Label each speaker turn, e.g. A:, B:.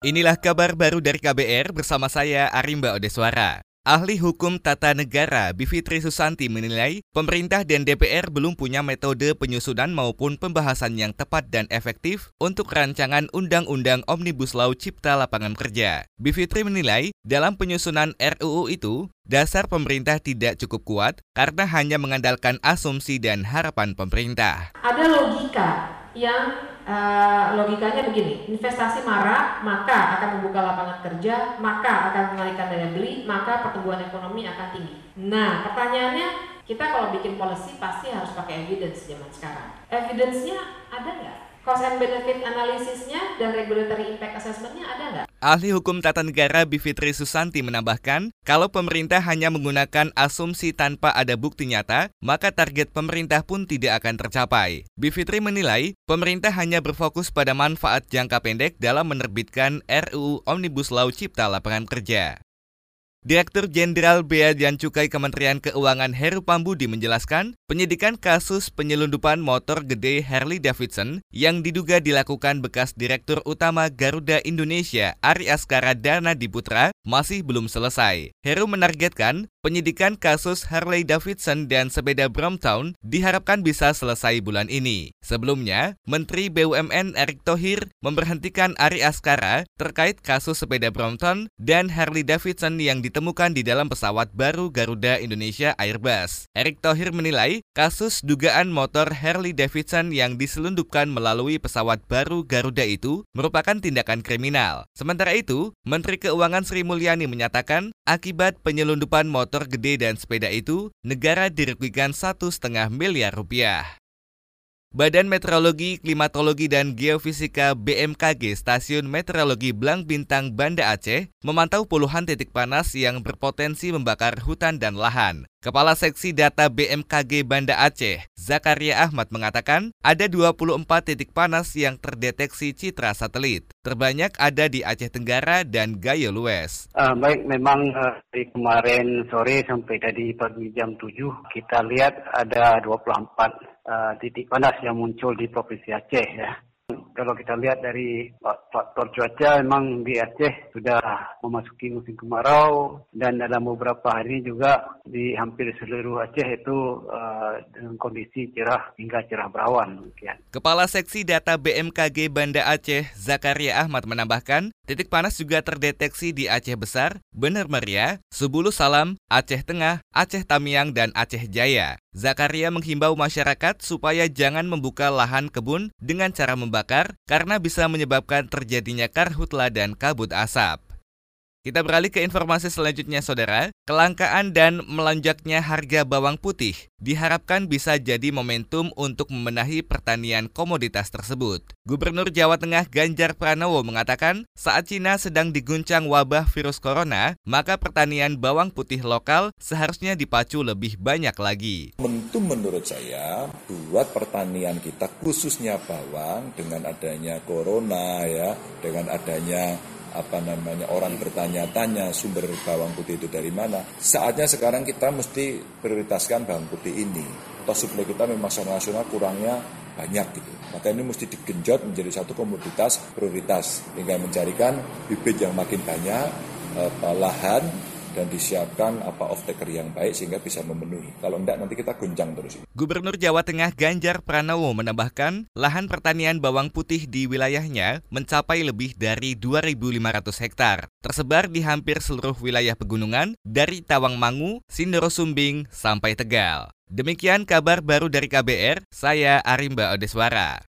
A: Inilah kabar baru dari KBR bersama saya Arimba Odeswara. Ahli Hukum Tata Negara Bivitri Susanti menilai pemerintah dan DPR belum punya metode penyusunan maupun pembahasan yang tepat dan efektif untuk rancangan Undang-Undang Omnibus Law Cipta Lapangan Kerja. Bivitri menilai dalam penyusunan RUU itu, dasar pemerintah tidak cukup kuat karena hanya mengandalkan asumsi dan harapan pemerintah.
B: Ada logika yang uh, logikanya begini, investasi marah maka akan membuka lapangan kerja, maka akan mengalihkan daya beli, maka pertumbuhan ekonomi akan tinggi. Nah, pertanyaannya kita kalau bikin policy pasti harus pakai evidence zaman sekarang. Evidence-nya ada nggak? Cost and benefit analisisnya dan regulatory impact assessment-nya ada nggak?
A: Ahli Hukum Tata Negara Bivitri Susanti menambahkan, kalau pemerintah hanya menggunakan asumsi tanpa ada bukti nyata, maka target pemerintah pun tidak akan tercapai. Bivitri menilai, pemerintah hanya berfokus pada manfaat jangka pendek dalam menerbitkan RUU Omnibus Law Cipta Lapangan Kerja. Direktur Jenderal Bea dan Cukai Kementerian Keuangan Heru Pambudi menjelaskan, penyidikan kasus penyelundupan motor gede Harley Davidson yang diduga dilakukan bekas Direktur Utama Garuda Indonesia Ari Askara Dana Diputra masih belum selesai. Heru menargetkan penyidikan kasus Harley Davidson dan sepeda Brompton diharapkan bisa selesai bulan ini. Sebelumnya, Menteri BUMN Erick Thohir memberhentikan Ari Askara terkait kasus sepeda Brompton dan Harley Davidson yang ditemukan di dalam pesawat baru Garuda Indonesia Airbus. Erick Thohir menilai kasus dugaan motor Harley Davidson yang diselundupkan melalui pesawat baru Garuda itu merupakan tindakan kriminal. Sementara itu, Menteri Keuangan Sri Mulyani menyatakan akibat penyelundupan motor gede dan sepeda itu, negara dirugikan satu setengah miliar rupiah. Badan Meteorologi, Klimatologi, dan Geofisika BMKG Stasiun Meteorologi Blang Bintang Banda Aceh memantau puluhan titik panas yang berpotensi membakar hutan dan lahan. Kepala Seksi Data BMKG Banda Aceh, Zakaria Ahmad mengatakan ada 24 titik panas yang terdeteksi citra satelit. Terbanyak ada di Aceh Tenggara dan Gayo Lues.
C: Uh, baik, memang uh, dari kemarin sore sampai tadi pagi jam 7 kita lihat ada 24 uh, titik panas yang muncul di Provinsi Aceh ya. Kalau kita lihat dari faktor cuaca, memang di Aceh sudah memasuki musim kemarau dan dalam beberapa hari juga di hampir seluruh Aceh itu uh, dengan kondisi cerah hingga cerah berawan.
A: Kepala Seksi Data BMKG Banda Aceh, Zakaria Ahmad menambahkan, titik panas juga terdeteksi di Aceh Besar, Bener Meriah, Subulu Salam, Aceh Tengah, Aceh Tamiang, dan Aceh Jaya. Zakaria menghimbau masyarakat supaya jangan membuka lahan kebun dengan cara membakar karena bisa menyebabkan terjadinya karhutla dan kabut asap. Kita beralih ke informasi selanjutnya, saudara. Kelangkaan dan melonjaknya harga bawang putih diharapkan bisa jadi momentum untuk membenahi pertanian komoditas tersebut. Gubernur Jawa Tengah Ganjar Pranowo mengatakan, saat Cina sedang diguncang wabah virus corona, maka pertanian bawang putih lokal seharusnya dipacu lebih banyak lagi.
D: Momentum menurut saya buat pertanian kita khususnya bawang dengan adanya corona ya, dengan adanya apa namanya orang bertanya-tanya sumber bawang putih itu dari mana. Saatnya sekarang kita mesti prioritaskan bawang putih ini. Atau suplai kita memang secara nasional kurangnya banyak gitu. Maka ini mesti digenjot menjadi satu komoditas prioritas hingga mencarikan bibit yang makin banyak, eh, lahan dan disiapkan apa off taker yang baik sehingga bisa memenuhi. Kalau enggak nanti kita guncang terus.
A: Gubernur Jawa Tengah Ganjar Pranowo menambahkan, lahan pertanian bawang putih di wilayahnya mencapai lebih dari 2.500 hektar, tersebar di hampir seluruh wilayah pegunungan dari Tawangmangu, Sindoro Sumbing sampai Tegal. Demikian kabar baru dari KBR, saya Arimba Odeswara.